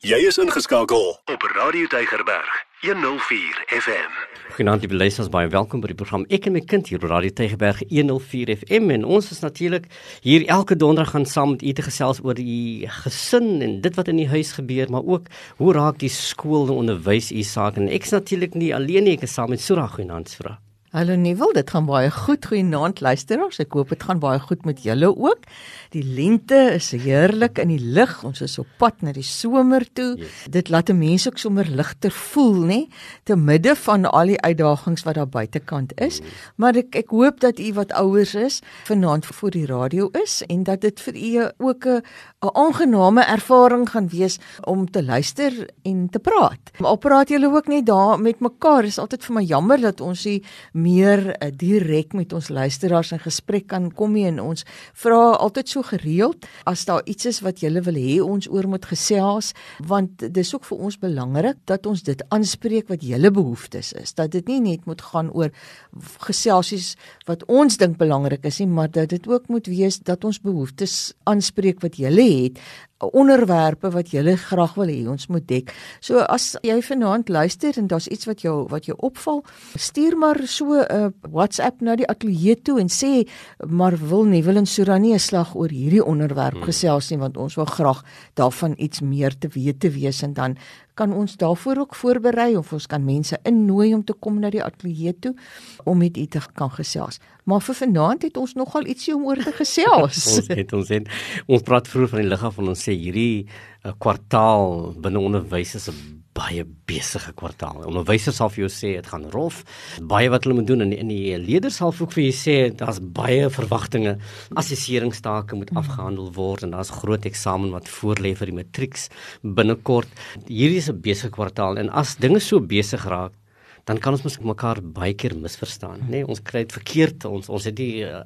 Jy is ingeskakel. Op Radio Tygerberg 104 FM. Goeienaand lieve luisters, baie welkom by die program Ek en my kind hier op Radio Tygerberg 104 FM en ons is natuurlik hier elke donderdag gaan saam met u te gesels oor die gesin en dit wat in die huis gebeur, maar ook hoe raak die skool en onderwys u saak. En ek's natuurlik nie alleen nie, ek is saam met Sura. Goeienaand Sura. Hallo Nieuwel, dit gaan baie goed. Goeienaand luisteraars. Ek hoop dit gaan baie goed met julle ook. Die lente is heerlik in die lug. Ons is op pad na die somer toe. Yes. Dit laat 'n mens ook sommer ligter voel, nê, te midde van al die uitdagings wat daar buitekant is. Maar ek ek hoop dat u wat ouers is, vanaand voor die radio is en dat dit vir u ook 'n 'n aangename ervaring gaan wees om te luister en te praat. Maar praat julle ook net daar met mekaar. Dit is altyd vir my jammer dat ons nie meer uh, direk met ons luisteraars in gesprek kan kom nie en ons vra altyd so gereeld as daar iets is wat julle wil hê ons oor moet gesels want dis ook vir ons belangrik dat ons dit aanspreek wat julle behoeftes is. Dat dit nie net moet gaan oor geselsies wat ons dink belangrik is nie, maar dat dit ook moet wees dat ons behoeftes aanspreek wat julle het onderwerpe wat jy graag wil hê ons moet dek. So as jy vanaand luister en daar's iets wat jou wat jou opval, stuur maar so 'n uh, WhatsApp na die ateljee toe en sê maar wil nie wil en Surani 'n slag oor hierdie onderwerp hmm. gesels nie want ons wil graag daarvan iets meer te weet te wees en dan kan ons daarvoor ook voorberei of ons kan mense innooi om te kom na die ateljee toe om met u te kan gesels. Maar vir vanaand het ons nogal ietsie om oor te gesels. ons het ons het ons praat vroeër van die lig af van ons sê hierdie uh, kwartaal binne onderwys is 'n baie besige kwartaal. Onderwysers sal vir jou sê dit gaan rof, baie wat hulle moet doen en die leerders sal ook vir jou sê daar's baie verwagtinge. Assesseringstake moet afgehandel word en daar's groot eksamen wat voorlê vir die matrieks binnekort. Hierdie is 'n besige kwartaal en as dinge so besig raak dan kan ons mekaar baie keer misverstaan, nê? Nee, ons kry dit verkeerd. Ons ons het die uh,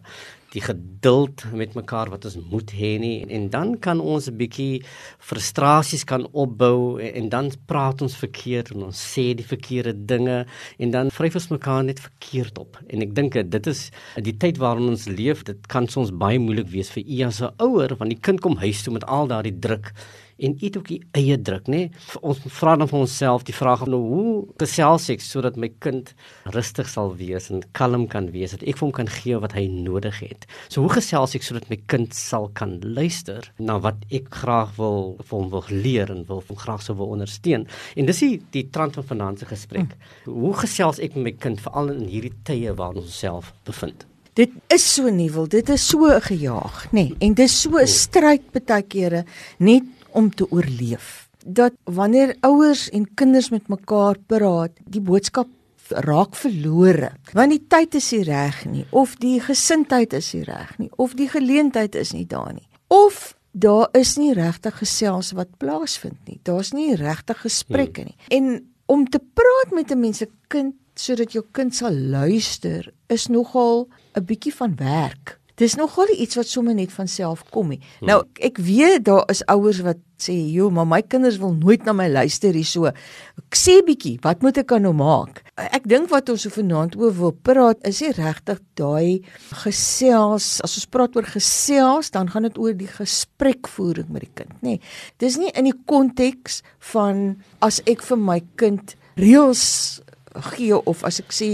die geduld met mekaar wat ons moet hê nie. En dan kan ons 'n bietjie frustrasies kan opbou en, en dan praat ons verkeerd en ons sê die verkeerde dinge en dan vryf ons mekaar net verkeerd op. En ek dink dit is die tyd waarin ons leef. Dit kan soms baie moeilik wees vir u as 'n ouer want die kind kom huis toe met al daardie druk en eet ook die eie druk, nê? Ons vra dan vir onsself die vraag nou hoe gesels ek sodat my kind rustig sal wees en kalm kan wees dat ek vir hom kan gee wat hy nodig het. So hoe gesels ek sodat my kind sal kan luister na wat ek graag wil vir hom wil leer en wil hom graag sou wil ondersteun. En dis die die trant van se gesprek. Hmm. Hoe gesels ek met my kind veral in hierdie tye waarin ons onsself bevind? Dit is so nuwel, dit is so gejaag, nê? Nee, en dis so 'n stryd baie kere net om te oorleef. Dat wanneer ouers en kinders met mekaar praat, die boodskap raak verlore. Want die tyd is nie reg nie of die gesindheid is nie reg nie of die geleentheid is nie daar nie. Of daar is nie regtig gesels wat plaasvind nie. Daar's nie regtig gesprekke nie. En om te praat met 'n mens se kind sodat jou kind sal luister is nogal 'n bietjie van werk. Dis nogal iets wat sommer net van self kom nie. Hmm. Nou ek weet daar is ouers wat sê, "Jo, maar my kinders wil nooit na my luister hier so." Ek sê bietjie, wat moet ek nou maak? Ek dink wat ons vanaand oor wil praat is nie regtig daai gesels. As ons praat oor gesels, dan gaan dit oor die gesprekvoering met die kind, nê. Nee, dis nie in die konteks van as ek vir my kind reëls gee of as ek sê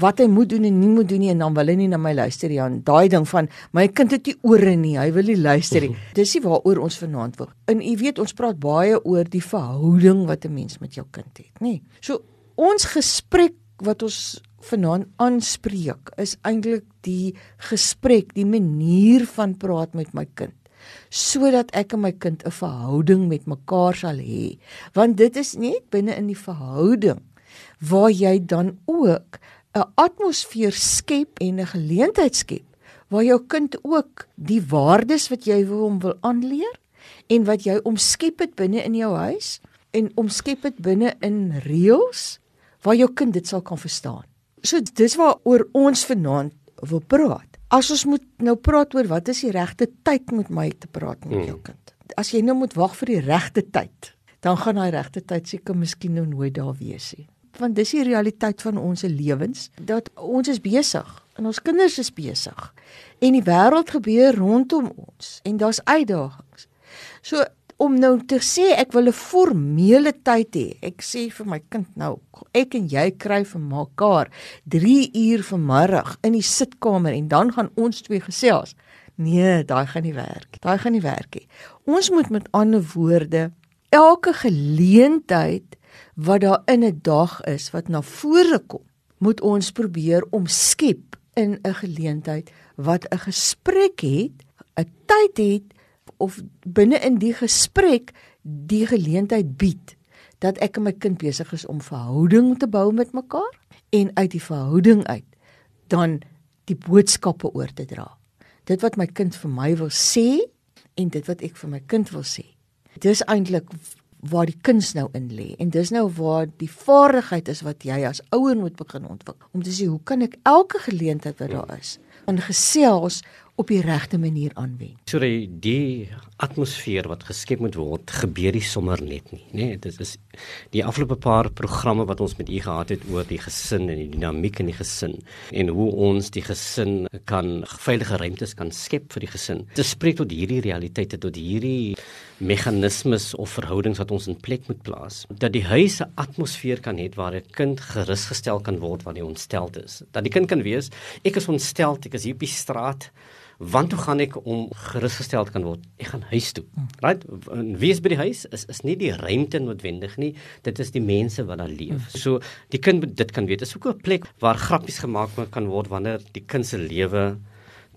wat hy moet doen en nie moet doen nie en dan wil hy nie na my luister nie. Dan daai ding van my kind het nie ore nie, hy wil nie luister nie. Dis nie waaroor ons vanaand wil. En u weet ons praat baie oor die verhouding wat 'n mens met jou kind het, nê. So ons gesprek wat ons vanaand aanspreek is eintlik die gesprek, die manier van praat met my kind sodat ek en my kind 'n verhouding met mekaar sal hê want dit is net binne in die verhouding waar jy dan ook 'n atmosfeer skep en 'n geleentheid skep waar jou kind ook die waardes wat jy wil hom wil aanleer en wat jy omskep het binne in jou huis en omskep het binne in reëls waar jou kind dit sal kan verstaan. So dis waaroor ons vanaand wil praat. As ons moet nou praat oor wat is die regte tyd met my te praat met jou hmm. kind. As jy nou moet wag vir die regte tyd, dan gaan daai regte tyd seker miskien nou nooit daar wees nie want dis die realiteit van ons lewens dat ons is besig en ons kinders is besig en die wêreld gebeur rondom ons en daar's uitdagings. So om nou te sê ek wil 'n formele tyd hê. Ek sê vir my kind nou, ek en jy kry vir mekaar 3 uur vanmiddag in die sitkamer en dan gaan ons twee gesels. Nee, daai gaan nie werk. Daai gaan nie werk nie. Ons moet met ander woorde elke geleentheid wat daar in 'n dag is wat na vore kom, moet ons probeer omskep in 'n geleentheid wat 'n gesprek het, 'n tyd het of binne in die gesprek die geleentheid bied dat ek en my kind besig is om verhouding te bou met mekaar en uit die verhouding uit dan die boodskappe oor te dra. Dit wat my kind vir my wil sê en dit wat ek vir my kind wil sê. Dis eintlik waar die kuns nou in lê. En dis nou waar die vaardigheid is wat jy as ouer moet begin ontwikkel om te sê hoe kan ek elke geleentheid wat daar is in gesels op die regte manier aanwend. So die, die atmosfeer wat geskep moet word, gebeur nie sommer net nie, nê? Nee, dit is die afgelope paar programme wat ons met u gehad het oor die gesin en die dinamiek in die gesin en hoe ons die gesin kan veilige ruimtes kan skep vir die gesin. Dit spreek tot hierdie realiteite tot hierdie meganismes of verhoudings wat ons in plek moet plaas. Dat die huis 'n atmosfeer kan hê waar 'n kind gerusgestel kan word wanneer hy ontsteld is. Dat die kind kan wees, ek is ontsteld, ek is hier op die straat want hoe gaan ek om gerusgestel kan word? Ek gaan huis toe. Right? Wie is by die huis? Is is nie die ruimte noodwendig nie. Dit is die mense wat daar leef. So die kind dit kan weet. Dit is ook 'n plek waar grappies gemaak kan word wanneer die kind se lewe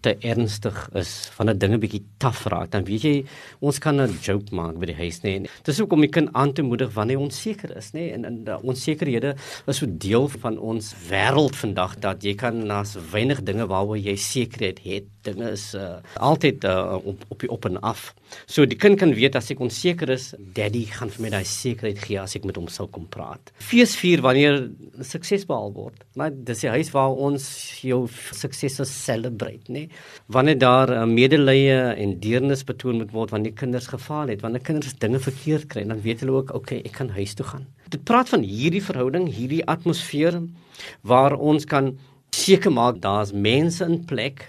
te ernstig is van 'n dinge bietjie taaf raak, dan weet jy ons kan 'n joke maak by die huis nê. Nee. Dis ook om die kind aan te moedig wanneer onseker is nê nee. en en die onsekerhede is so deel van ons wêreld vandag dat jy kan nas weinig dinge waaroor jy sekerheid het. Dinge is uh, altyd uh, op op die op en af. So die kind kan weet as ek onseker is, daddy gaan vir my daai sekerheid gee as ek met hom sou kom praat. Feesvier wanneer sukses behaal word. Maar dis die huis waar ons jou suksesse celebrate, né? Wanneer daar uh, medelee en deernis betoon moet word wanneer kinders gefaal het, wanneer kinders dinge verkeerd kry, dan weet hulle ook, okay, ek kan huis toe gaan. Dit praat van hierdie verhouding, hierdie atmosfeer waar ons kan seker maak daar's mense in plek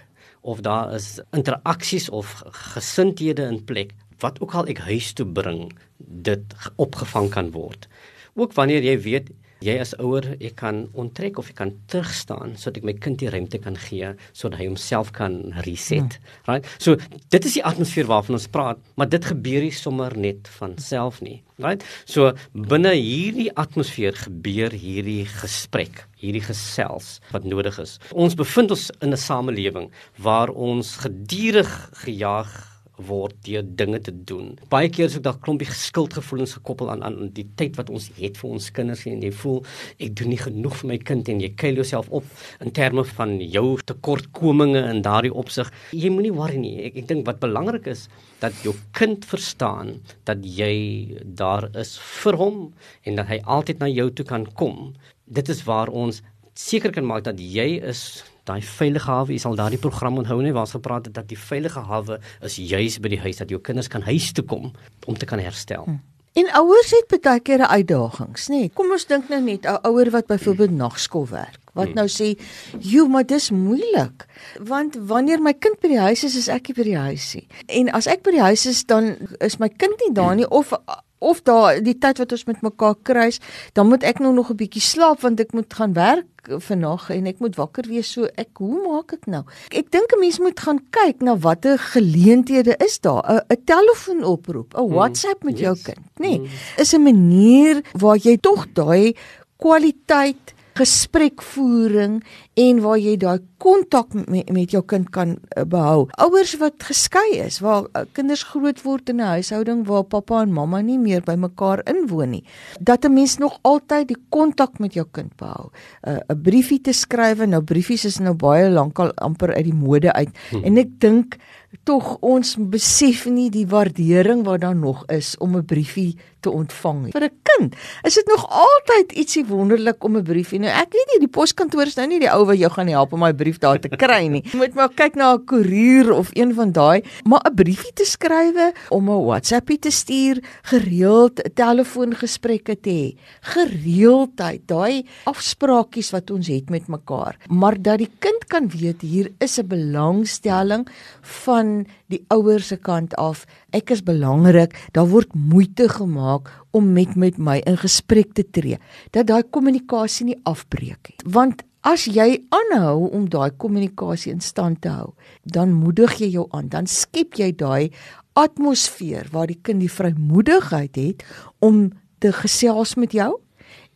of daar is interaksies of gesindhede in plek wat ook al ek huis toe bring dit opgevang kan word. Ook wanneer jy weet jy as ouer ek kan onttrek of ek kan terugstaan sodat ek my kind die ruimte kan gee sodat hy homself kan reset. Hmm. Right? So dit is die atmosfeer waarvan ons praat, maar dit gebeur nie sommer net van self nie. Right? So binne hierdie atmosfeer gebeur hierdie gesprek, hierdie gesels wat nodig is. Ons bevind ons in 'n samelewing waar ons gedurig gejaag word deur dinge te doen. Baie keer is ook daar klompie skuldgevoelens gekoppel aan aan die tyd wat ons het vir ons kinders en jy voel ek doen nie genoeg vir my kind en jy kuil jouself op in terme van jou tekortkominge in daardie opsig. Jy moenie worry nie. Ek ek dink wat belangrik is dat jou kind verstaan dat jy daar is vir hom en dat hy altyd na jou toe kan kom. Dit is waar ons seker kan maak dat jy is daai veilige hawe, jy sal daardie program onthou nie waar ons gepraat het dat die veilige hawe is juis by die huis dat jou kinders kan huis toe kom om te kan herstel. Hmm. En ouers het baie keer uitdagings, nê. Nee. Kom ons dink nou net 'n ouer wat byvoorbeeld hmm. nagskool werk wat hmm. nou sê, "Jo, maar dis moeilik." Want wanneer my kind by die huis is, is ek nie by die huis nie. En as ek by die huis is, dan is my kind nie daar nie of of daar die tyd wat ons met mekaar kruis, dan moet ek nou nog 'n bietjie slaap want ek moet gaan werk vannag en ek moet wakker wees so ek hoe maak ek nou? Ek dink 'n mens moet gaan kyk na watter geleenthede is daar. 'n telefoonoproep, 'n hmm. WhatsApp met jou kind, nê? Nee, is 'n manier waar jy tog daai kwaliteit gesprekvoering en waar jy daai kontak met, met jou kind kan uh, behou. Ouers wat geskei is, waar uh, kinders groot word in 'n huishouding waar pappa en mamma nie meer by mekaar inwoon nie, dat 'n mens nog altyd die kontak met jou kind behou. 'n uh, briefie te skryf, nou briefies is nou baie lankal amper uit die mode uit. Hmm. En ek dink tog ons besef nie die waardering wat daar nog is om 'n briefie te ontvang nie. Vir 'n kind is dit nog altyd ietsie wonderlik om 'n briefie. Nou ek weet nie die poskantoor is nou nie die ou wat jou gaan help om my brief daar te kry nie. Jy moet maar kyk na 'n koerier of een van daai, maar 'n briefie te skrywe om 'n WhatsAppie te stuur, gereeld telefoongesprekke te hê, gereeldheid, daai afspraakies wat ons het met mekaar, maar dat die kind kan weet hier is 'n belangstelling van van die ouers se kant af. Ek is belangrik. Daar word moeite gemaak om met met my in gesprek te tree. Dat daai kommunikasie nie afbreek nie. Want as jy aanhou om daai kommunikasie in stand te hou, dan moedig jy jou aan. Dan skep jy daai atmosfeer waar die kind die vrymoedigheid het om te gesels met jou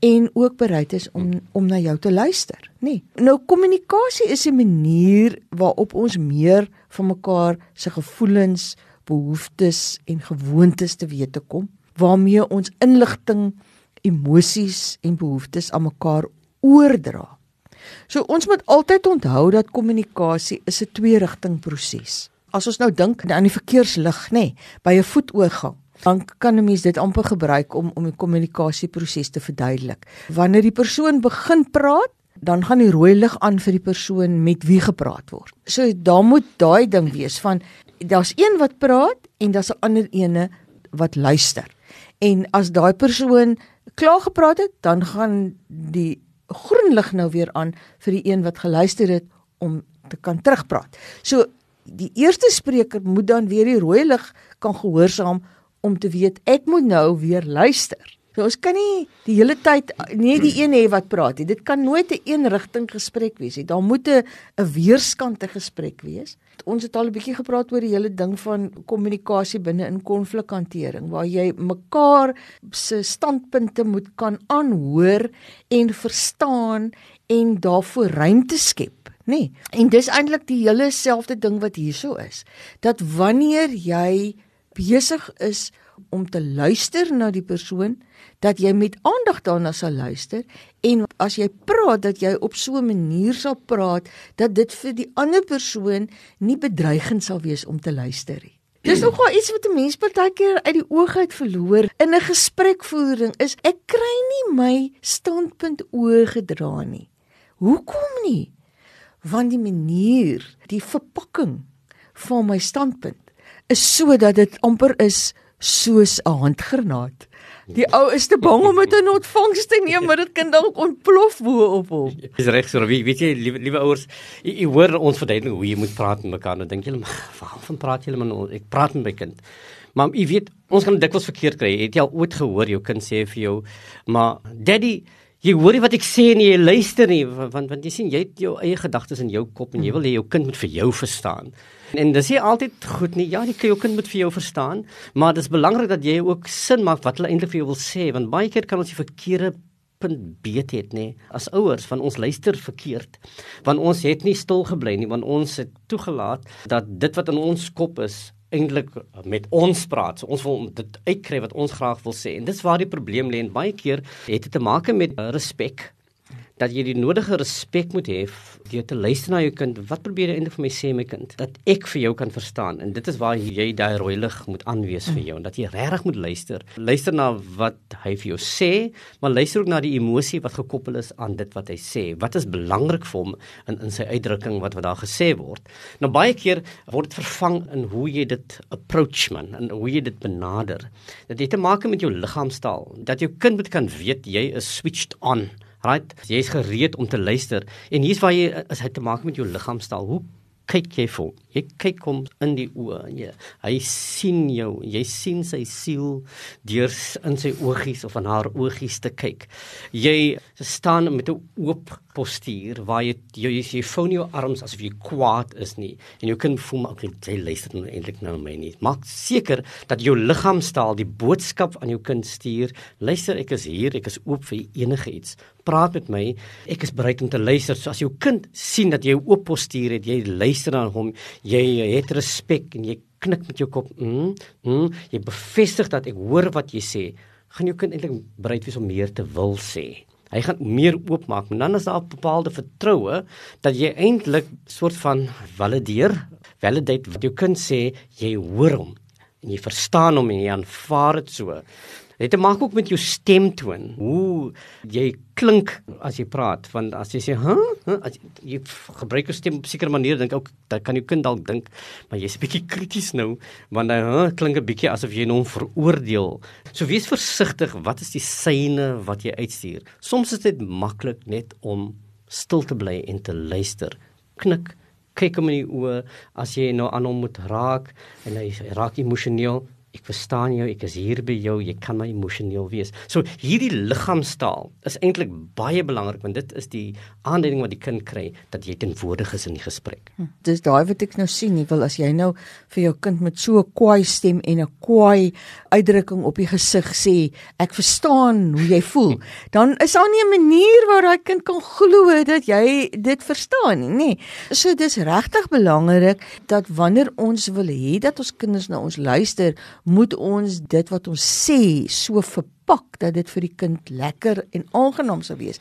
en ook bereid is om om na jou te luister, nê. Nee. Nou kommunikasie is 'n manier waarop ons meer van mekaar se gevoelens, behoeftes en gewoontes te weet te kom, waarmee ons inligting, emosies en behoeftes aan mekaar oordra. So ons moet altyd onthou dat kommunikasie is 'n twee-rigting proses. As ons nou dink aan die verkeerslig, nê, nee, by 'n voetoorgang dan kan 'n mens dit amper gebruik om om die kommunikasieproses te verduidelik. Wanneer die persoon begin praat, dan gaan die rooi lig aan vir die persoon met wie gepraat word. So daar moet daai ding wees van daar's een wat praat en daar's 'n ander ene wat luister. En as daai persoon klaar gepraat het, dan gaan die groen lig nou weer aan vir die een wat geluister het om te kan terugpraat. So die eerste spreker moet dan weer die rooi lig kan gehoorsaam om te weet ek moet nou weer luister. So ons kan nie die hele tyd net die een hê wat praat nie. Dit kan nooit 'n een rigting gesprek wees nie. Daar moet 'n weerskante gesprek wees. Ons het al 'n bietjie gepraat oor die hele ding van kommunikasie binne in konflikhantering waar jy mekaar se standpunte moet kan aanhoor en verstaan en daarvoor ruimte skep, nê? Nee. En dis eintlik die hele selfde ding wat hierso is. Dat wanneer jy besig is om te luister na die persoon dat jy met aandag daarna sal luister en as jy praat dat jy op so 'n manier sal praat dat dit vir die ander persoon nie bedreigend sal wees om te luister nie. Dis nogal iets wat 'n mens partykeer uit die oog uit verloor in 'n gesprekvoering is ek kry nie my standpunt oorgedra nie. Hoekom nie? Want die manier, die verpakking van my standpunt is sodat dit amper is soos 'n handgranaat. Die ou is te bang om dit in ontvangs te neem, maar dit kan dalk ontplof bo op hom. Dis reg, so wie weet jy, liewe liewe ouers, jy hoor ons verduidelik hoe jy moet praat met mekaar. Nou dink jy, waarvan praat jy met ons? Ek praat met my kind. Maar jy weet, ons kan dikwels verkeerd kry. Het jy al ooit gehoor jou kind sê vir jou, "Maar daddy, jy hoor nie wat ek sê nie, jy luister nie." Want want jy sien, jy het jou eie gedagtes in jou kop en jy wil hê jou kind moet vir jou verstaan. En dis nie altyd goed nie. Ja, die kind moet vir jou verstaan, maar dit is belangrik dat jy ook sin maak wat hulle eintlik vir jou wil sê, want baie keer kan ons die verkeerde punt beet het nê as ouers van ons luister verkeerd. Want ons het nie stil gebly nie want ons het toegelaat dat dit wat in ons kop is eintlik met ons praat. So ons wil dit uitkry wat ons graag wil sê. En dis waar die probleem lê. En baie keer het dit te maak met respek dat jy die nodige respek moet hê deur te luister na jou kind. Wat probeer jy eintlik vir my sê my kind? Dat ek vir jou kan verstaan en dit is waar jy daai rooi lig moet aanwees vir jou en dat jy regtig moet luister. Luister na wat hy vir jou sê, maar luister ook na die emosie wat gekoppel is aan dit wat hy sê. Wat is belangrik vir hom in in sy uitdrukking wat wat daar gesê word. Nou baie keer word dit vervang in hoe jy dit approach man en hoe jy dit benader. Dit het te maak met jou liggaamstaal. Dat jou kind moet kan weet jy is switched on. Right? Jy's gereed om te luister en hier's waar jy as hy te maak met jou liggaamstaal. Hoe kyk jy vir? Jy kyk hom in die oë jy hy sien jou. Jy sien sy siel deur in sy oogies of aan haar oogies te kyk. Jy staan met 'n oop postuur waar jy jy, jy, jy vou jou arms asof jy kwaad is nie en jou kind voel maar okay, jy luister nou eintlik nou my nie. Maak seker dat jou liggaamstaal die boodskap aan jou kind stuur. Luister, ek is hier, ek is oop vir enige iets. Praat met my. Ek is bereid om te luister. So as jou kind sien dat jy 'n oop postuur het, jy luister na hom, jy het respek en jy knik met jou kop. Mm, mm, jy bevestig dat ek hoor wat jy sê. Gaan jou kind eintlik bereid wees om meer te wil sê. Hy gaan meer oopmaak. En dan is daar 'n bepaalde vertroue dat jy eintlik soort van valideer, validate wat jou kind sê, jy hoor hom en jy verstaan hom en jy aanvaar dit so. Dit maak ook met jou stemtoon. Hoe jy klink as jy praat, want as jy sê, "Hæ?" Huh? As jy gebruik jou stem op 'n sekere manier, dink ook dat kan jou kind dalk dink, maar jy's 'n bietjie krities nou, want hy huh, klink 'n bietjie asof jy hom veroordeel. So wees versigtig, wat is die syne wat jy uitstuur? Soms is dit maklik net om stil te bly en te luister. Knik kyk hom in die oë as jy nou aan hom moet raak en hy raak emosioneel ek verstaan jou, ek is hier by jou, jy kan my emosioneel wees. So hierdie liggaamstaal is eintlik baie belangrik want dit is die aanduiding wat die kind kry dat jy teenwoordig is in die gesprek. Hm, dis daai wat ek nou sien, nie wil as jy nou vir jou kind met so 'n kwaai stem en 'n kwaai uitdrukking op die gesig sê, ek verstaan hoe jy voel, dan is daar nie 'n manier waar daai kind kan glo dat jy dit verstaan nie, nê. So dis regtig belangrik dat wanneer ons wil hê dat ons kinders na ons luister, moet ons dit wat ons sê so verpak dat dit vir die kind lekker en aangenaam sal wees.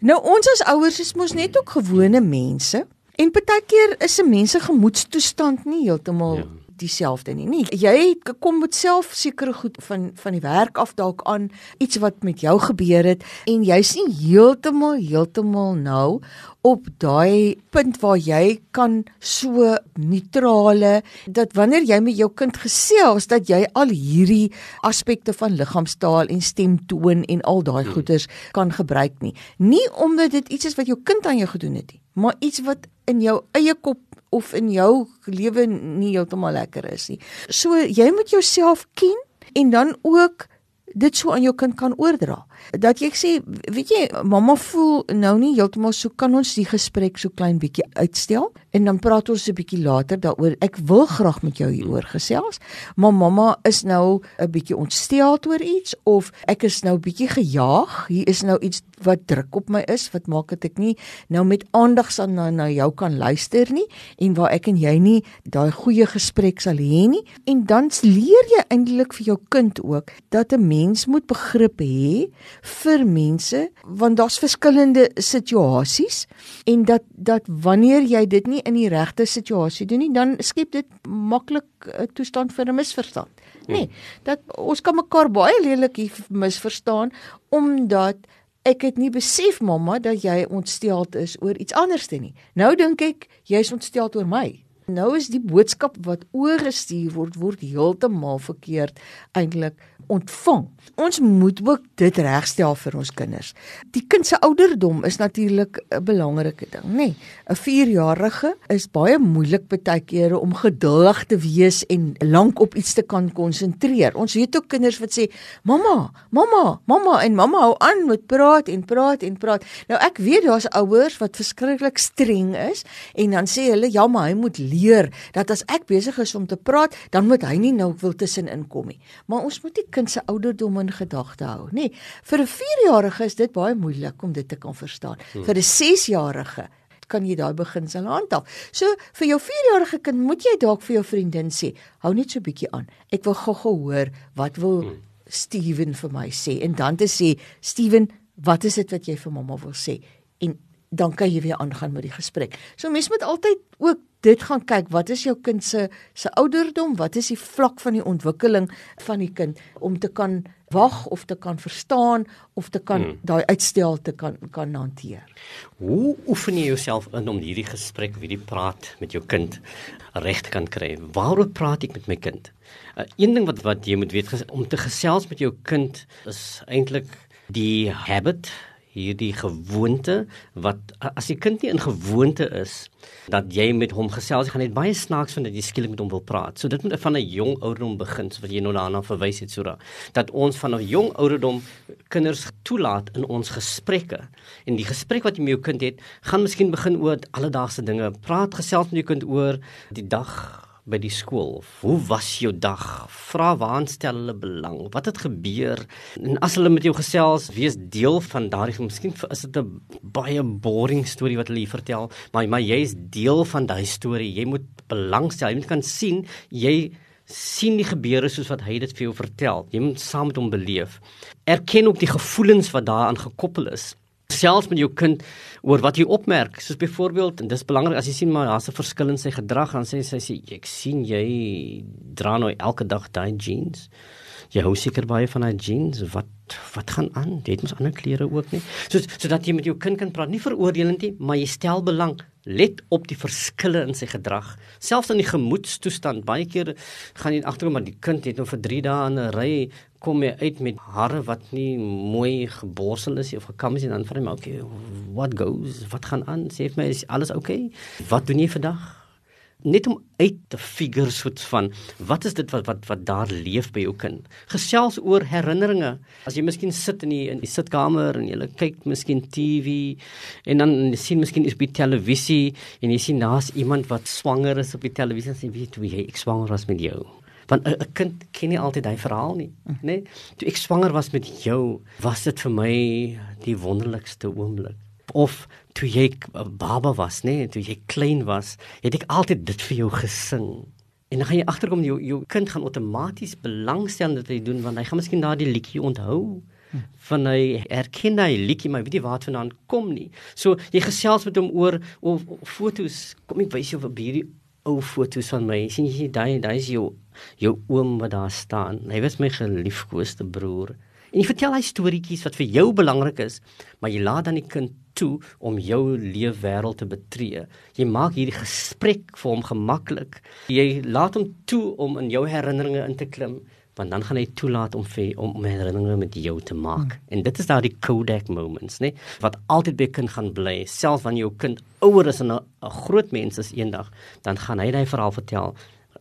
Nou ons as ouers is mos net ook gewone mense en baie keer is 'n mens se gemoedstoestand nie heeltemal ja dieselfde nie. Nie jy kom met self sekere goed van van die werk af dalk aan iets wat met jou gebeur het en jy's nie heeltemal heeltemal nou op daai punt waar jy kan so neutrale dat wanneer jy met jou kind gesels dat jy al hierdie aspekte van liggaamstaal en stemtoon en al daai hmm. goeders kan gebruik nie. Nie omdat dit iets is wat jou kind aan jou gedoen het nie, maar iets wat in jou eie kop of in jou lewe nie heeltemal lekker is nie. So jy moet jouself ken en dan ook dit so aan jou kind kan oordra. Dat jy sê, weet jy, mamma voel nou nie heeltemal so kan ons die gesprek so klein bietjie uitstel en dan praat ons 'n bietjie later daaroor. Ek wil graag met jou hieroor gesels, maar mamma is nou 'n bietjie ontstel oor iets of ek is nou bietjie gejaag. Hier is nou iets wat druk op my is wat maak dit ek nie nou met aandag aan na, na jou kan luister nie en waar ek en jy nie daai goeie gesprek sal hê nie. En dan leer jy eintlik vir jou kind ook dat 'n mens moet begrip hê vir mense want daar's verskillende situasies en dat dat wanneer jy dit nie in die regte situasie doen nie dan skep dit maklik 'n toestand vir 'n misverstand. Nee, dat ons kan mekaar baie lelik misverstaan omdat ek het nie besef mamma dat jy ontsteld is oor iets anderste nie. Nou dink ek jy's ontsteld oor my. Nou is die boodskap wat oorgestuur word word heeltemal verkeerd eintlik ontvang. Ons moet ook dit regstel vir ons kinders. Die kind se ouderdom is natuurlik 'n belangrike ding, nê. Nee, 'n 4-jarige is baie moeilik baie kere om geduldig te wees en lank op iets te kan konsentreer. Ons het ook kinders wat sê, "Mamma, mamma, mamma" en mamma hou aan met praat en praat en praat. Nou ek weet daar's ouers wat verskriklik streng is en dan sê hulle, "Ja, maar hy moet leer dat as ek besig is om te praat, dan moet hy nie nou wil tussenin kom nie." Maar ons moet die kind se ouderdom in gedagte hou, nê. Nee, vir 'n 4-jarige is dit baie moeilik om dit te kan verstaan. Hmm. Vir 'n 6-jarige kan jy daai beginsel handhaaf. So vir jou 4-jarige kind moet jy dalk vir jou vriendin sê, hou net so bietjie aan. Ek wil gou-gou hoor wat wil hmm. Steven vir my sê en dan te sê, Steven, wat is dit wat jy vir mamma wil sê? En dan kan jy weer aangaan met die gesprek. So mens moet altyd ook dit gaan kyk wat is jou kind se se ouderdom, wat is die vlak van die ontwikkeling van die kind om te kan wag of te kan verstaan of te kan hmm. daai uitstel te kan kan hanteer. Hoe oefen jy jouself in om hierdie gesprek, hierdie praat met jou kind reg te kan kry? Waaroor praat ek met my kind? Uh, een ding wat wat jy moet weet om te gesels met jou kind is eintlik die habit hierdie gewoonte wat as die kind nie in gewoonte is dat jy met hom gesels, gaan net baie snaaks vind dat jy skielik met hom wil praat. So dit moet van 'n jong ouderdom begin, so wat jy nou daarna verwys het Sura, dat ons van 'n jong ouderdom kinders toelaat in ons gesprekke. En die gesprek wat jy met jou kind het, gaan miskien begin oor alledaagse dinge. Praat gesels met jou kind oor die dag by die skool. Hoe was jou dag? Vra waar stel hulle belang? Wat het gebeur? En as hulle met jou gesels, wees deel van daardie miskien is dit 'n baie boring storie wat hulle vertel, maar maar jy is deel van daai storie. Jy moet belangstel. Jy moet kan sien jy sien die gebeure soos wat hy dit vir jou vertel. Jy moet saam met hom beleef. Erken ook die gevoelens wat daaraan gekoppel is selfs met jou kind oor wat jy opmerk. Soos byvoorbeeld en dis belangrik as jy sien maar daar's 'n verskil in sy gedrag dan sê sy sê ek sien jy dra nou elke dag daai jeans. Jy hou seker baie van daai jeans. Wat wat gaan aan? Jy het mos ander klere ook nie. So sodat jy met jou kind kan praat nie veroordelend nie maar jy stel belang. Let op die verskille in sy gedrag. Selfs in die gemoedstoestand baie keer gaan jy agterkom maar die kind het nou vir 3 dae in 'n ry kom jy uit met hare wat nie mooi geborsel is of gekam is nie dan vra jy my okay what goes? Wat gaan aan? Sê vir my is alles okay wat doen jy vandag? Net om uit te figure soort van wat is dit wat wat wat daar leef by jou kind? Gesels oor herinneringe. As jy miskien sit in die in die sitkamer en jy kyk miskien TV en dan sien miskien is by televisie en jy sien daar's iemand wat swanger is op die televisie en sê weet jy ek swanger was met jou want 'n kind ken nie altyd hy verhaal nie nê nee? toe ek swanger was met jou was dit vir my die wonderlikste oomblik of toe jy 'n baba was, nê, nee, toe jy klein was, het ek altyd dit vir jou gesing. En dan gaan jy agterkom jou jou kind gaan outomaties belangstel in wat jy doen want hy gaan miskien daardie liedjie onthou van hy erken hy liedjie maar weet jy waar dit vandaan kom nie. So jy gesels met hom oor of, of fotos, kom ek wys jou vir hierdie ou fotos van my. sien jy daai daai is jou jou oom wat daar staan. Hy was my geliefkoeste broer. En jy vertel hy storieetjies wat vir jou belangrik is, maar jy laat dan die kind toe om jou leefwêreld te betree. Jy maak hierdie gesprek vir hom gemaklik. Jy laat hom toe om in jou herinneringe in te klim, want dan gaan hy toelaat om vir om, om herinneringe met jou te maak. Hmm. En dit is daardie Kodak moments, né? Wat altyd by kind gaan bly, selfs wanneer jou kind ouer is en 'n groot mens is eendag, dan gaan hy daai verhaal vertel.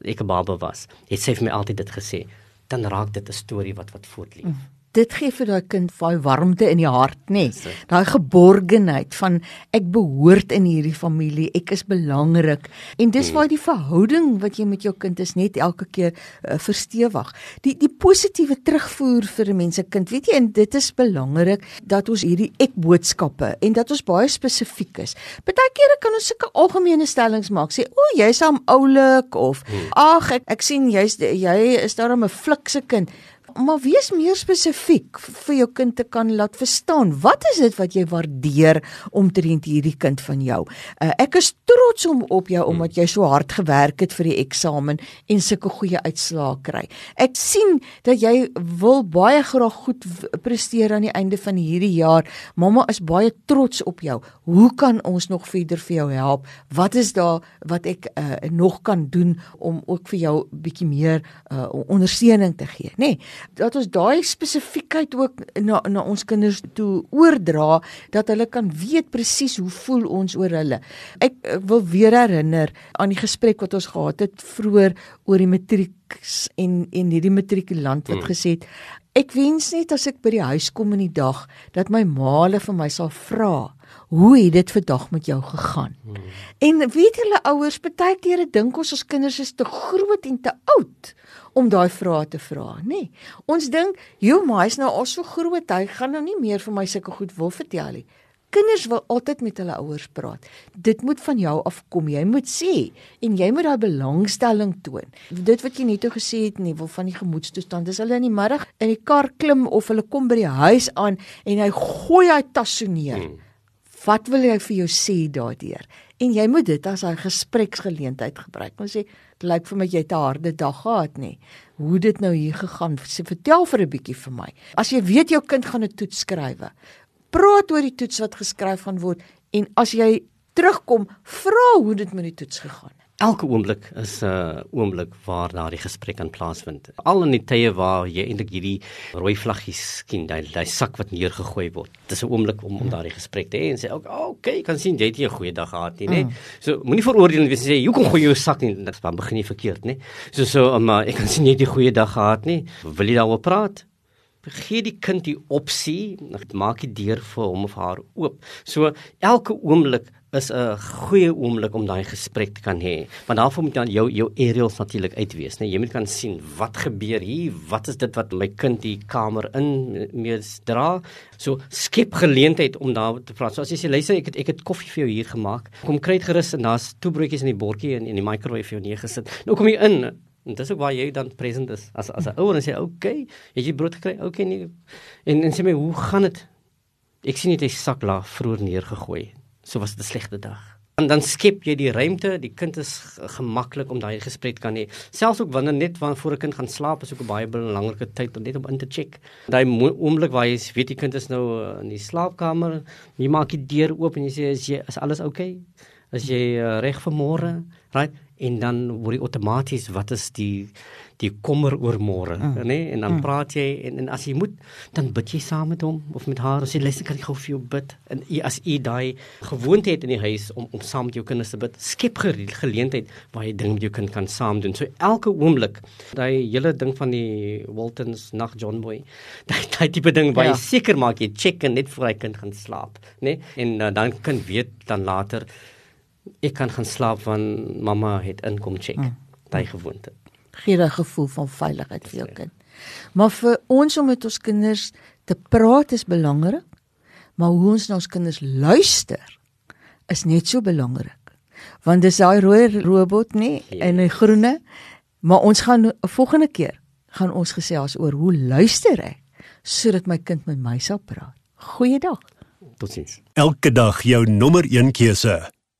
Ek 'n baba was. Hy sê vir my altyd dit gesê. Dan raak dit 'n storie wat wat voortleef. Hmm dit gee vir daai kind daai warmte in die hart, nê? Nee. Daai geborgenheid van ek behoort in hierdie familie, ek is belangrik. En dis hmm. waar die verhouding wat jy met jou kind is net elke keer uh, verstewig. Die die positiewe terugvoer vir 'n mens se kind, weet jy, en dit is belangrik dat ons hierdie ek boodskappe en dat ons baie spesifiek is. Partykeere kan ons sulke algemene stellings maak, sê o, jy's hom oulik of hmm. ag ek ek sien jy's jy is daarom 'n flikse kind maar wees meer spesifiek vir jou kind te kan laat verstaan. Wat is dit wat jy waardeer omtrent hierdie kind van jou? Uh, ek is trots om op jou omdat jy so hard gewerk het vir die eksamen en sulke goeie uitslae kry. Ek sien dat jy wil baie graag goed presteer aan die einde van hierdie jaar. Mamma is baie trots op jou. Hoe kan ons nog verder vir jou help? Wat is daar wat ek uh, nog kan doen om ook vir jou bietjie meer uh, ondersteuning te gee, nê? Nee, dat ons daai spesifiekheid ook na na ons kinders toe oordra dat hulle kan weet presies hoe voel ons oor hulle. Ek, ek wil weer herinner aan die gesprek wat ons gehad het vroeër oor die matriek en en hierdie matrikulant wat hmm. gesê het ek wens net as ek by die huis kom in die dag dat my ma hulle vir my sal vra Hoe het dit vandag met jou gegaan? Hmm. En weet julle ouers, baie kere dink ons ons kinders is te groot en te oud om daai vrae te vra, nê? Nee. Ons dink, "Jo, maar hy's nou al so groot, hy gaan nou nie meer vir my sulke goed wil vertel nie." Kinders wil altyd met hulle ouers praat. Dit moet van jou afkom. Jy moet sê en jy moet daai belangstelling toon. Dit wat jy net gesê het, nie wil van die gemoedstoestand. Dis hulle in die middag in die kar klim of hulle kom by die huis aan en hy gooi hy tas so neer. Hmm. Wat wil hy vir jou sê daardeur? En jy moet dit as 'n gespreksgeleentheid gebruik. Ons sê dit lyk vir my jy het 'n harde dag gehad, nê. Hoe dit nou hier gegaan? Sê vertel vir 'n bietjie vir my. As jy weet jou kind gaan 'n toets skryf, praat oor die toets wat geskryf gaan word en as jy terugkom, vra hoe dit met die toets gegaan het. Elke oomblik is 'n uh, oomblik waar daardie gesprek kan plaasvind. Al in die tye waar jy eintlik hierdie rooi vlaggies sien, daai daai sak wat neergegooi word. Dis 'n oomblik om om daardie gesprek te hê en sê, "Oké, okay, kan sien jy het 'n goeie dag gehad nie, né?" Mm. So moenie veroordeel wees en sê, "Hoe kom gooi jou sak nie?" Dit dan begin jy verkeerd, né? So so, maar ek kan sien jy het 'n goeie dag gehad nie. Wil jy daaroor praat? gee die kind die opsie, maak die deur vir hom of haar oop. So elke oomblik is 'n goeie oomblik om daai gesprek te kan hê. Want daarvoor moet dan jou jou aerials natuurlik uitwees, né? Jy moet kan sien wat gebeur hier, wat is dit wat my kind die kamer in mees dra? So skep geleentheid om daar te praat. So as jy sê luister, ek het ek het koffie vir jou hier gemaak. Kom kry dit gerus en daar's twee broodjies in die bordjie en in die microwave vir jou neergesit. Nou kom jy in. En dis ook waar jy dan present is as as 'n ouer en sê, "Oké, okay, het jy brood gekry? Oké okay, nee." En en sê my, "Hoe gaan dit?" Ek sien jy sak laag vroeër neergegooi so was dit 'n slegte dag. En dan skep jy die ruimte, die kind is gemaklik om daai gesprek kan hê. Selfs ook wanneer net wanneer voor 'n kind gaan slaap is ook 'n baie belangrike tyd om net om in te check. Daai oomblik waar jy weet die kind is nou uh, in die slaapkamer, jy maak die deur oop en jy sê is jy is alles oukei? Okay? Is jy uh, reg vir môre? Right? En dan word jy outomaties wat is die die kommer oor môre, mm. nê? Nee? En dan mm. praat jy en, en as jy moet, dan bid jy saam met hom of met haar. As jy luister kan ek gou vir jou bid. En jy, as jy daai gewoonte het in die huis om om saam met jou kinders te bid, skep geleentheid waar jy ding met jou kind kan saam doen. So elke oomblik, daai hele ding van die Waltons nag John Boy, daai daai tipe ding waar ja. jy seker maak jy check in net voor hy kind gaan slaap, nê? Nee? En uh, dan kan weet dan later ek kan gaan slaap want mamma het inkom check. Mm. Daai gewoonte gee 'n gevoel van veiligheid vir jou kind. Maar vir ons om met ons kinders te praat is belangrik, maar hoe ons na ons kinders luister is net so belangrik. Want dis daai rooi robot nê en 'n groene, maar ons gaan 'n volgende keer gaan ons gesels oor hoe luister ek sodat my kind met my sal praat. Goeiedag. Totsiens. Elke dag jou nommer 1 keuse.